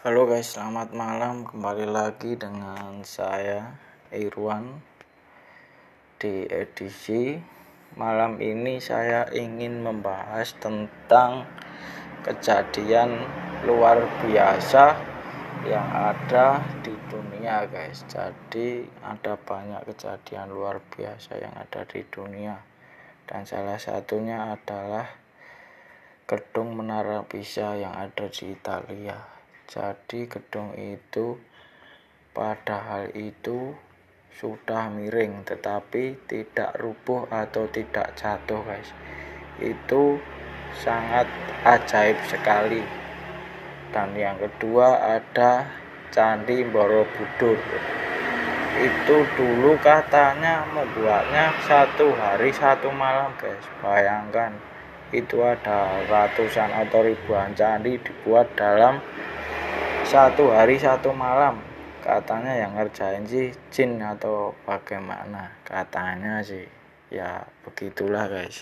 Halo guys, selamat malam. Kembali lagi dengan saya Irwan di edisi malam ini saya ingin membahas tentang kejadian luar biasa yang ada di dunia guys. Jadi ada banyak kejadian luar biasa yang ada di dunia dan salah satunya adalah gedung Menara Pisa yang ada di Italia jadi gedung itu padahal itu sudah miring tetapi tidak rubuh atau tidak jatuh guys. Itu sangat ajaib sekali. Dan yang kedua ada Candi Borobudur. Itu dulu katanya membuatnya satu hari satu malam guys. Bayangkan itu ada ratusan atau ribuan candi dibuat dalam satu hari satu malam. Katanya yang ngerjain sih jin atau bagaimana? Katanya sih. Ya begitulah guys